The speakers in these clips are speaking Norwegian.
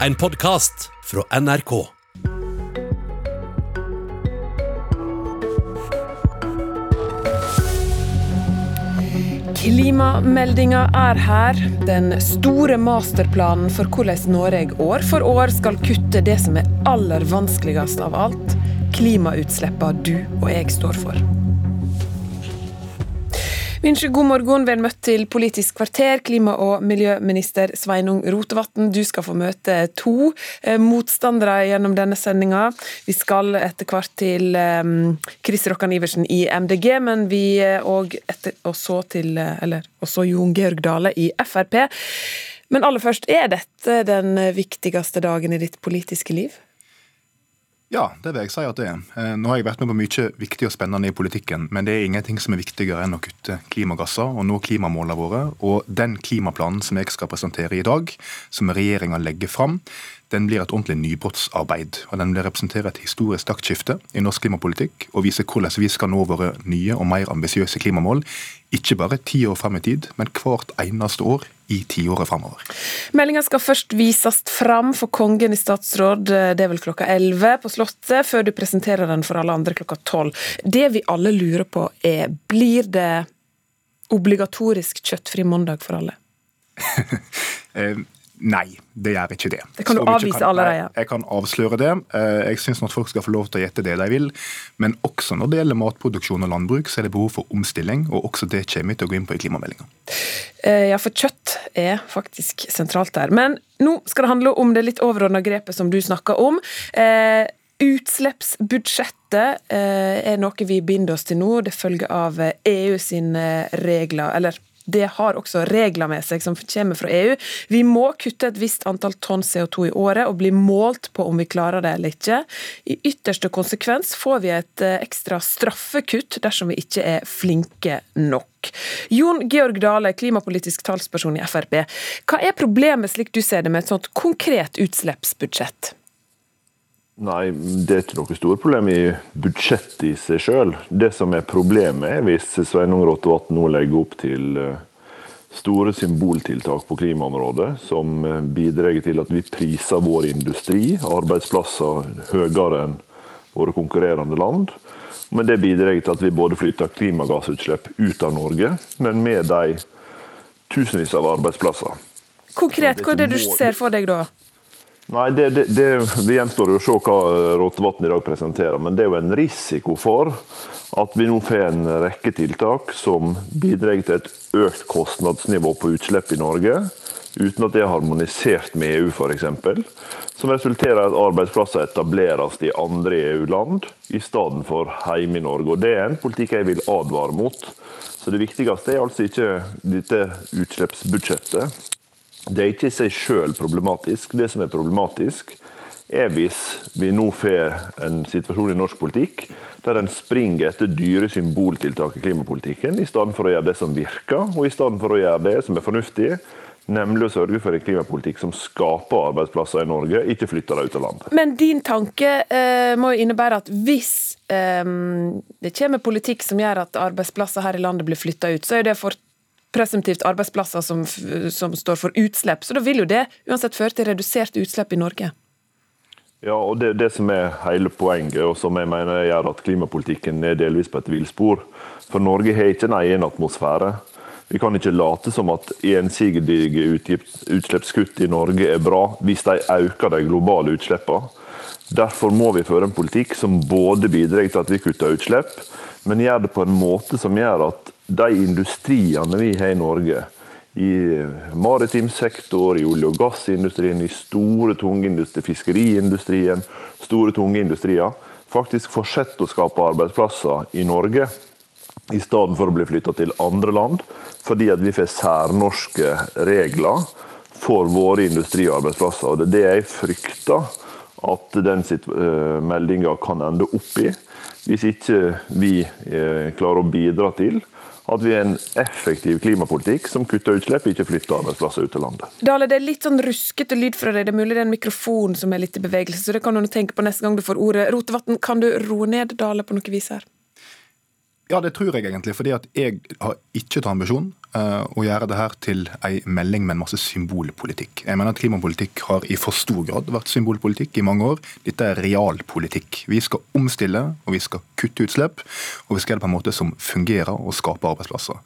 En podkast fra NRK. Klimameldinga er her. Den store masterplanen for hvordan Norge år for år skal kutte det som er aller vanskeligst av alt klimautslippene du og jeg står for. Vi ønsker god morgen, vel møtt til Politisk kvarter. Klima- og miljøminister Sveinung Rotevatn, du skal få møte to eh, motstandere gjennom denne sendinga. Vi skal etter hvert til um, Chris Rokkan Iversen i MDG, men vi òg eh, og så til eh, Eller også Jon Georg Dale i Frp. Men aller først, er dette den viktigste dagen i ditt politiske liv? Ja, det vil jeg si at det er. Eh, nå har jeg vært med på mye viktig og spennende i politikken, men det er ingenting som er viktigere enn å kutte klimagasser og nå klimamålene våre. Og den klimaplanen som jeg skal presentere i dag, som regjeringa legger fram, den blir et ordentlig nybrottsarbeid. og Den vil representere et historisk taktskifte i norsk klimapolitikk og vise hvordan vi skal nå våre nye og mer ambisiøse klimamål, ikke bare ti år frem i tid, men hvert eneste år i tiåret framover. Meldinga skal først vises fram for kongen i statsråd, det er vel klokka 11 på Slottet, før du presenterer den for alle andre klokka 12. Det vi alle lurer på er, blir det obligatorisk kjøttfri mandag for alle? Nei, det gjør ikke det. Det kan du avvise kan, allerede. Jeg kan avsløre det. Eh, jeg syns at folk skal få lov til å gjette det de vil. Men også når det gjelder matproduksjon og landbruk, så er det behov for omstilling. Og også det kommer vi til å gå inn på i klimameldinga. Eh, ja, for kjøtt er faktisk sentralt der. Men nå skal det handle om det litt overordna grepet som du snakka om. Eh, utslippsbudsjettet er noe vi binder oss til nå. Det følger av EU sine regler, eller det har også regler med seg som kommer fra EU. Vi må kutte et visst antall tonn CO2 i året og bli målt på om vi klarer det eller ikke. I ytterste konsekvens får vi et eh, ekstra straffekutt dersom vi ikke er flinke nok. Jon Georg Dale, klimapolitisk talsperson i Frp. Hva er problemet slik du ser det med et sånt konkret utslippsbudsjett? Nei, det er ikke noe stort problem i budsjettet i seg sjøl. Det som er problemet, er hvis Sveinung Rotevatn nå legger opp til eh, store symboltiltak på klimaområdet, som eh, bidrar til at vi priser vår industri, arbeidsplasser, høyere enn våre konkurrerende land. Men det bidrar til at vi både flytter klimagassutslipp ut av Norge, men med de tusenvis av arbeidsplasser. Konkret, hva er det du ser for deg da? Nei, det, det, det, gjenstår å se hva Rotevatn i dag presenterer. Men det er jo en risiko for at vi nå får en rekke tiltak som bidrar til et økt kostnadsnivå på utslipp i Norge, uten at det er harmonisert med EU f.eks. Som resulterer i at arbeidsplasser etableres i andre EU-land i stedet for hjemme i Norge. Og Det er en politikk jeg vil advare mot. Så Det viktigste er altså ikke dette utslippsbudsjettet, det er ikke i seg sjøl problematisk. Det som er problematisk, er hvis vi nå får en situasjon i norsk politikk der en springer etter dyre symboltiltak i klimapolitikken, i stedet for å gjøre det som virker, og i stedet for å gjøre det som er fornuftig, nemlig å sørge for en klimapolitikk som skaper arbeidsplasser i Norge, ikke flytter dem ut av landet. Men din tanke eh, må jo innebære at hvis eh, det kommer politikk som gjør at arbeidsplasser her i landet blir flytta ut, så er det for presumptivt arbeidsplasser som, som, står for utslipp. Så da vil jo det uansett føre til reduserte utslipp i Norge. Ja, og det, det som er hele poenget, og som jeg mener gjør at klimapolitikken er delvis på et villspor. For Norge har ikke en egen atmosfære. Vi kan ikke late som at ensidige utslippskutt i Norge er bra, hvis de øker de globale utslippene. Derfor må vi føre en politikk som både bidrar til at vi kutter utslipp, men gjør det på en måte som gjør at de industriene vi har i Norge, i maritim sektor, i olje- og gassindustrien, i store, tunge industrier, fiskeriindustrien, store, tunge industrier, faktisk fortsetter å skape arbeidsplasser i Norge, i stedet for å bli flytta til andre land, fordi vi får særnorske regler for våre industriarbeidsplasser. Og Det er det jeg frykter at den eh, meldinga kan ende opp i, hvis ikke vi eh, klarer å bidra til at vi har en effektiv klimapolitikk som kutter utslipp, ikke flytter arbeidsplasser ut av landet. Dale, det er litt sånn ruskete lyd fra deg. Det er mulig det er en mikrofon som er litt i bevegelse, så det kan du tenke på neste gang du får ordet. Rotevatn, kan du roe ned Dale på noe vis her? Ja, det tror jeg egentlig. fordi at jeg har ikke til ambisjon uh, å gjøre det her til ei melding med en masse symbolpolitikk. Jeg mener at Klimapolitikk har i for stor grad vært symbolpolitikk i mange år. Dette er realpolitikk. Vi skal omstille, og vi skal kutte utslipp. Og vi skal gjøre det på en måte som fungerer og skaper arbeidsplasser.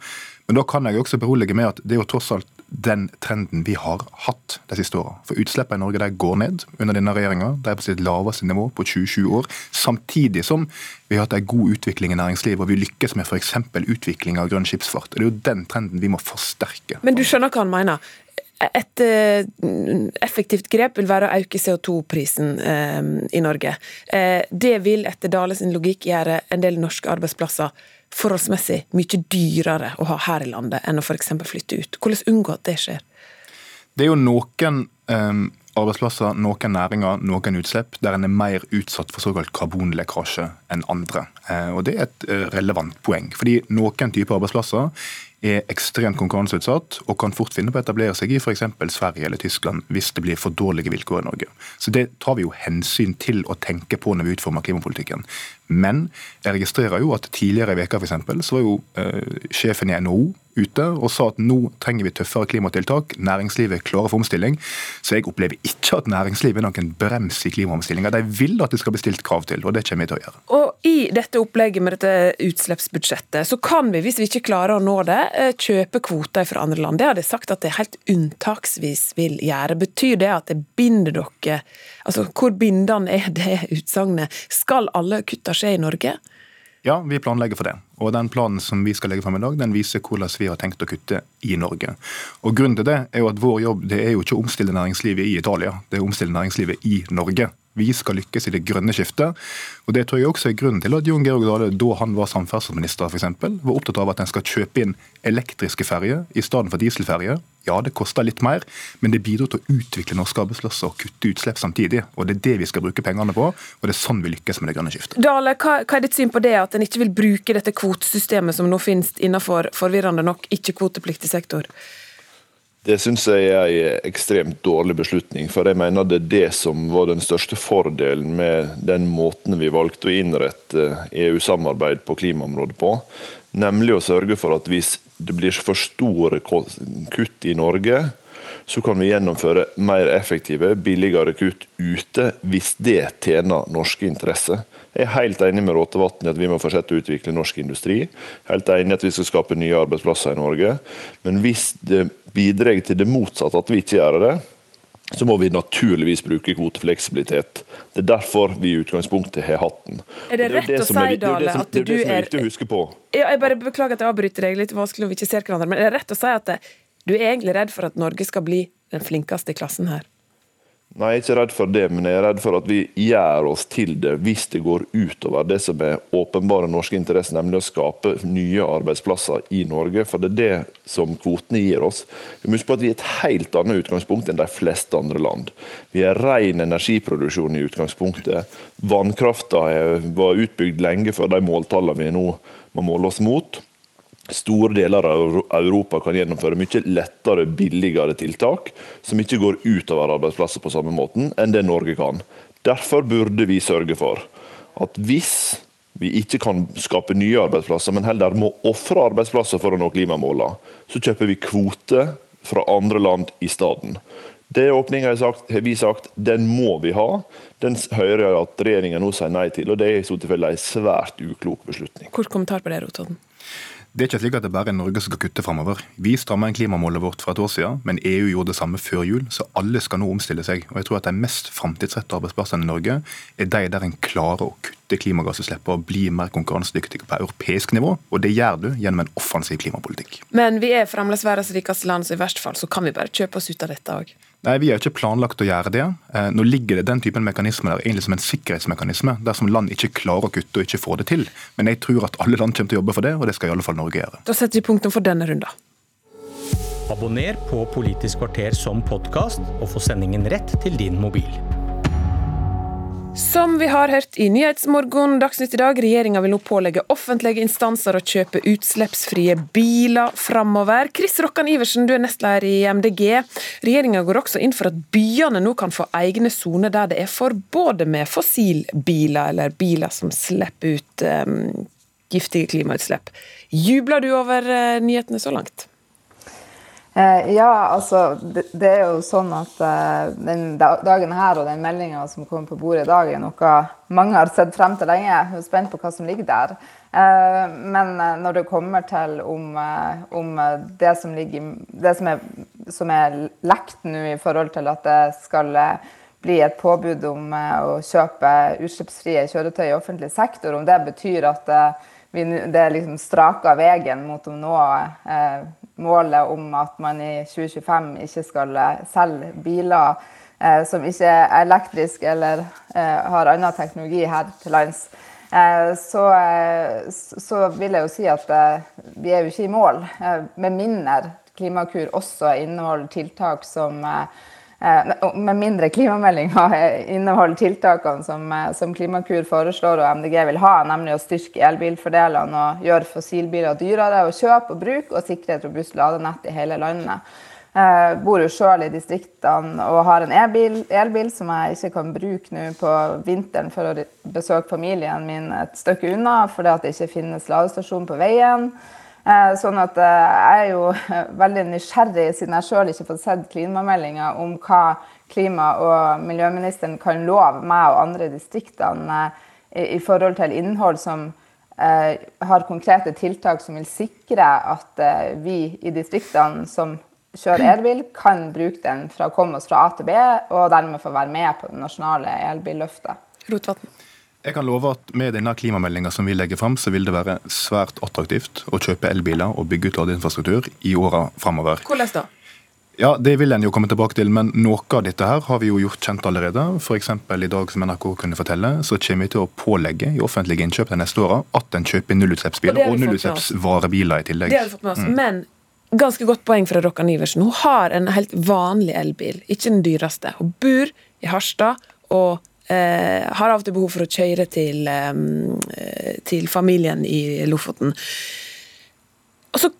Men da kan jeg også berolige med at det er jo tross alt den trenden vi har hatt de siste åra. For utslippene i Norge de går ned under denne regjeringa. De er på sitt laveste nivå på 27 år. Samtidig som vi har hatt en god utvikling i næringslivet, og vi lykkes med f.eks. utvikling av grønn skipsfart. Det er jo den trenden vi må forsterke. Men du skjønner hva han mener? Et eh, effektivt grep vil være å øke CO2-prisen eh, i Norge. Eh, det vil etter Dale sin logikk gjøre en del norske arbeidsplasser forholdsmessig mye dyrere å ha her i landet enn å f.eks. flytte ut. Hvordan unngå at det skjer? Det er jo noen um, arbeidsplasser, noen næringer, noen utslipp der en er mer utsatt for såkalt karbonlekkasje enn andre. Uh, og Det er et uh, relevant poeng. Fordi Noen typer arbeidsplasser er ekstremt konkurranseutsatt og kan fort finne på å etablere seg i f.eks. Sverige eller Tyskland hvis det blir for dårlige vilkår i Norge. Så Det tar vi jo hensyn til å tenke på når vi utformer klimapolitikken. Men jeg registrerer jo at tidligere i veka for eksempel, så var jo eh, sjefen i NHO ute og sa at nå trenger vi tøffere klimatiltak. Næringslivet klarer for omstilling. Så jeg opplever ikke at næringslivet er noen brems i klimaomstillinga. De vil at det skal bli stilt krav til, og det kommer vi til å gjøre. Og I dette opplegget med dette utslippsbudsjettet, så kan vi, hvis vi ikke klarer å nå det, eh, kjøpe kvoter fra andre land. Det har de sagt at det helt unntaksvis vil gjøre. Betyr det at det binder dere Altså, Hvor bindende er det utsagnet? Skal alle kutta skje i Norge? Ja, vi planlegger for det. Og den planen som vi skal legge frem i dag, den viser hvordan vi har tenkt å kutte i Norge. Og Grunnen til det er jo at vår jobb det er jo ikke å omstille næringslivet i Italia, det er å omstille næringslivet i Norge. Vi skal lykkes i det grønne skiftet. Og Det tror jeg også er grunnen til at Jon Georg Dale, da han var samferdselsminister, for eksempel, var opptatt av at en skal kjøpe inn elektriske ferjer i stedet for dieselferjer. Ja, det koster litt mer, men det bidrar til å utvikle norske arbeidsplasser og kutte utslipp samtidig. Og Det er det vi skal bruke pengene på, og det er sånn vi lykkes med det grønne skiftet. Dale, hva, hva er ditt syn på det at en ikke vil bruke dette kvotesystemet som nå finnes innenfor forvirrende nok ikke-kvotepliktig sektor? Det syns jeg er en ekstremt dårlig beslutning. For jeg mener det er det som var den største fordelen med den måten vi valgte å innrette EU-samarbeid på klimaområdet på. Nemlig å sørge for at hvis det blir for store kutt i Norge, så kan vi gjennomføre mer effektive, billigere kutt ute, hvis det tjener norske interesser. Jeg er helt enig med Råtevatn i at vi må fortsette å utvikle norsk industri. Helt enig i at vi skal skape nye arbeidsplasser i Norge. Men hvis det bidrar til det motsatte, at vi ikke gjør det, så må vi naturligvis bruke kvotefleksibilitet. Det er derfor vi i utgangspunktet har hatt den. Er det rett å si, Dale, at du er Det er det som er viktig å huske på. Ja, jeg bare Beklager at jeg avbryter deg, litt vanskelig om vi ikke ser hverandre. Men er det rett å si at du er egentlig redd for at Norge skal bli den flinkeste i klassen her? Nei, jeg er ikke redd for det, men jeg er redd for at vi gjør oss til det hvis det går utover det som er åpenbare norske interesser, nemlig å skape nye arbeidsplasser i Norge. For det er det som kvotene gir oss. Vi må huske på at vi er et helt annet utgangspunkt enn de fleste andre land. Vi er ren energiproduksjon i utgangspunktet. Vannkrafta var utbygd lenge før de måltallene vi nå må måle oss mot store deler av Europa kan gjennomføre mye lettere, billigere tiltak, som ikke går utover arbeidsplasser på samme måten enn det Norge kan. Derfor burde vi sørge for at hvis vi ikke kan skape nye arbeidsplasser, men heller må ofre arbeidsplasser for å nå klimamålene, så kjøper vi kvoter fra andre land i stedet. Det åpninga har vi sagt, den må vi ha. Den hører jeg at regjeringa nå sier nei til, og det er i så tilfelle en svært uklok beslutning. Kort kommentar på det, Rotevatn. Det er ikke slik at det bare er Norge som skal kutte framover. Vi stramma inn klimamålet vårt for et år siden, men EU gjorde det samme før jul, så alle skal nå omstille seg. Og jeg tror at De mest framtidsrettede arbeidsplassene i Norge er de der en klarer å kutte klimagassutslippene og bli mer konkurransedyktig på europeisk nivå. Og det gjør du gjennom en offensiv klimapolitikk. Men vi er fremdeles verdens rikeste land, så i verste fall så kan vi bare kjøpe oss ut av dette òg. Nei, Vi har ikke planlagt å gjøre det. Eh, nå ligger det den typen mekanisme der egentlig som en sikkerhetsmekanisme, dersom land ikke klarer å kutte og ikke får det til. Men jeg tror at alle land kommer til å jobbe for det, og det skal i alle fall Norge gjøre. Da setter vi punktum for denne runden. Abonner på Politisk kvarter som podkast, og få sendingen rett til din mobil. Som vi har hørt i Nyhetsmorgon Dagsnytt i dag, regjeringa vil nå pålegge offentlige instanser å kjøpe utslippsfrie biler framover. Chris Rokkan Iversen, du er nestleder i MDG. Regjeringa går også inn for at byene nå kan få egne soner der det er forbud med fossilbiler, eller biler som slipper ut um, giftige klimautslipp. Jubler du over eh, nyhetene så langt? Eh, ja, altså det, er jo sånn at uh, den dagen her og den meldinga som kommer på bordet i dag, er noe mange har sett frem til lenge. Jeg er spent på hva som ligger der. Uh, men når det kommer til om, om det som ligger det som er, som er lekt nå i forhold til at det skal bli et påbud om å kjøpe utslippsfrie kjøretøy i offentlig sektor, om det betyr at vi, det er liksom straka veien mot å nå målet om at man i 2025 ikke skal eh, selge biler eh, som ikke er elektriske eller eh, har annen teknologi her til lands. Eh, så, eh, så, vil jeg jo si at eh, vi er jo ikke i mål, med mindre Klimakur også inneholder tiltak som med mindre klimameldinga inneholder tiltakene som, eh, som, Klimakur foreslår og MDG vil ha, nemlig å styrke elbilfordelene og gjøre fossilbiler dyrere å kjøpe og bruke, og sikre et robust ladenett i hele landet. Jeg eh, bor jo sjøl i distriktene og har en elbil, elbil som jeg ikke kan bruke nå på vinteren for å besøke familien min et stykke unna, fordi det ikke finnes ladestasjon på veien. Eh, sånn at eh, jeg er jo veldig nysgjerrig, siden jeg sjøl ikke har fått sett klimameldinga, om hva klima- og miljøministeren kan love meg og andre distriktene eh, i forhold til innhold som har konkrete tiltak som vil sikre at vi i distriktene som kjører elbil, kan bruke den fra å komme oss fra A til B, og dermed få være med på det nasjonale elbilløftet. Rotvatn. Jeg kan love at Med denne klimameldinga som vi legger fram, så vil det være svært attraktivt å kjøpe elbiler og bygge ut ladeinfrastruktur i åra framover. Hvordan da? Ja, Det vil en jo komme tilbake til, men noe av dette her har vi jo gjort kjent allerede. F.eks. i dag, som NRK kunne fortelle, så kommer vi til å pålegge i offentlige innkjøp de neste åra at en kjøper nullutslippsbiler og, og nullutslippsvarebiler i tillegg. Det har vi fått med oss. Mm. Men ganske godt poeng fra Rokkan Iversen. Hun har en helt vanlig elbil, ikke den dyreste. Hun bor i Harstad og Eh, har til behov for å kjøre til, eh, til familien i Lofoten. Og så,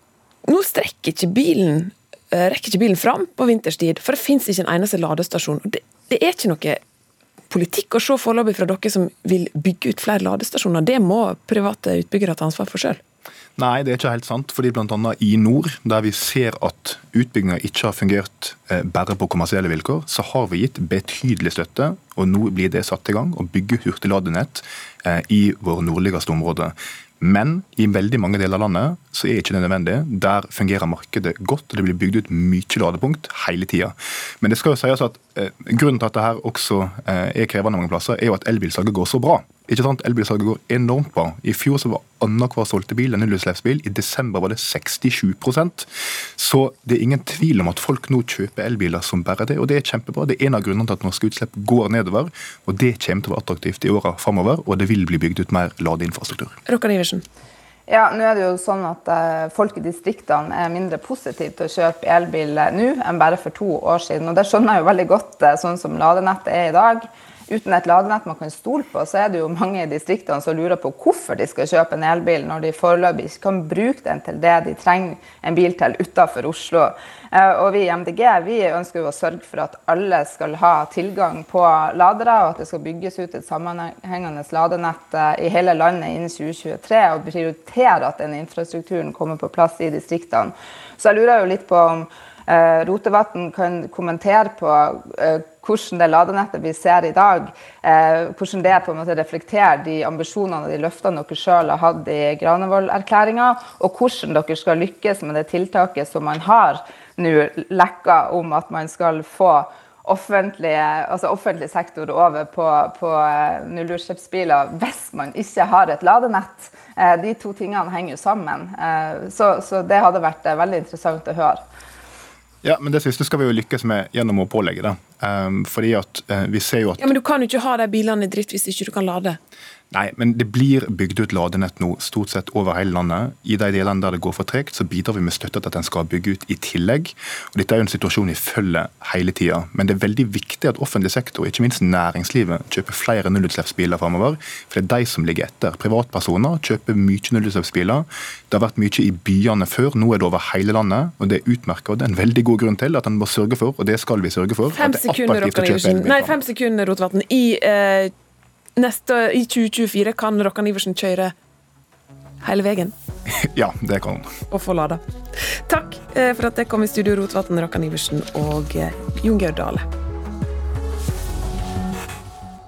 Nå strekker ikke bilen eh, rekker ikke bilen fram på vinterstid, for det fins ikke en eneste ladestasjon. Det, det, er ikke noe politikk å se foreløpig fra dere som vil bygge ut flere ladestasjoner. Det må private utbyggere ta ansvar for sjøl. Nei, det er ikke helt sant. fordi bl.a. i nord, der vi ser at utbygginga ikke har fungert eh, bare på kommersielle vilkår, så har vi gitt betydelig støtte, og nå blir det satt i gang å bygge hurtigladenett eh, i våre nordligste områder. Men i veldig mange deler av landet så er ikke det nødvendig. Der fungerer markedet godt, og det blir bygd ut mye ladepunkt hele tida. Men det skal jo sies at eh, grunnen til at dette også eh, er krevende mange plasser, er jo at elbilsalget går så bra. Ikke sant? Elbilsalget går enormt bra. I fjor så var annenhver solgte bil en nullutslippsbil. I desember var det 67% Så det er ingen tvil om at folk nå kjøper elbiler som bare det, og det er kjempebra. Det er en av grunnene til at norske utslipp går nedover, og det kommer til å være attraktivt i åra framover, og det vil bli bygd ut mer ladeinfrastruktur. Rokkan Iversen. Ja, nå er det jo sånn at uh, Folk i distriktene er mindre positive til å kjøpe elbil nå enn bare for to år siden. og Det skjønner jeg jo veldig godt, uh, sånn som ladenettet er i dag uten et ladenett man kan stole på, så er det jo mange i distriktene som lurer på hvorfor de skal kjøpe en elbil når de foreløpig ikke kan bruke den til det de trenger en bil til utenfor Oslo. Eh, og vi i MDG vi ønsker jo å sørge for at alle skal ha tilgang på ladere, og at det skal bygges ut et sammenhengende ladenett eh, i hele landet innen 2023, og prioritere at den infrastrukturen kommer på plass i distriktene. Så jeg lurer jo litt på om Rotevatn kan kommentere på eh, hvordan det ladenettet vi ser i dag, eh, hvordan det på en måte reflekterer de ambisjonene og de løftene dere selv har hatt i Granevold-erklæringa, og hvordan dere skal lykkes med det tiltaket som man har nå lekka om at man skal få offentlig, altså offentlig sektor over på, på nullutslippsbiler hvis man ikke har et ladenett. De to tingene henger sammen. Så, så det hadde vært veldig interessant å høre. Ja, men Det siste skal vi jo lykkes med gjennom å pålegge det. Um, fordi at uh, vi ser jo at... Ja, Men du kan jo ikke ha de bilene i drift hvis ikke du kan lade. Nei, men det blir bygd ut ladenett nå stort sett over hele landet. I de delene der det går for tregt, så bidrar vi med støtte til at en skal bygge ut i tillegg. Og Dette er jo en situasjon vi følger hele tida. Men det er veldig viktig at offentlig sektor, ikke minst næringslivet, kjøper flere nullutslippsbiler framover. For det er de som ligger etter. Privatpersoner kjøper mye nullutslippsbiler. Det har vært mye i byene før, nå er det over hele landet. Og det er utmerket. Og det er en veldig god grunn til at en må sørge for, og det skal vi sørge for, fem at det er attraktivt å kjøpe elbil. Nei, fem sekunder, Rotevatn. I eh neste, I 2024 kan Rokkan Iversen kjøre hele veien. Ja, det kan hun. Og få lada. Takk eh, for at jeg kom i studio, Rotvatn, Rokkan Iversen og eh, Jon Georg Dale.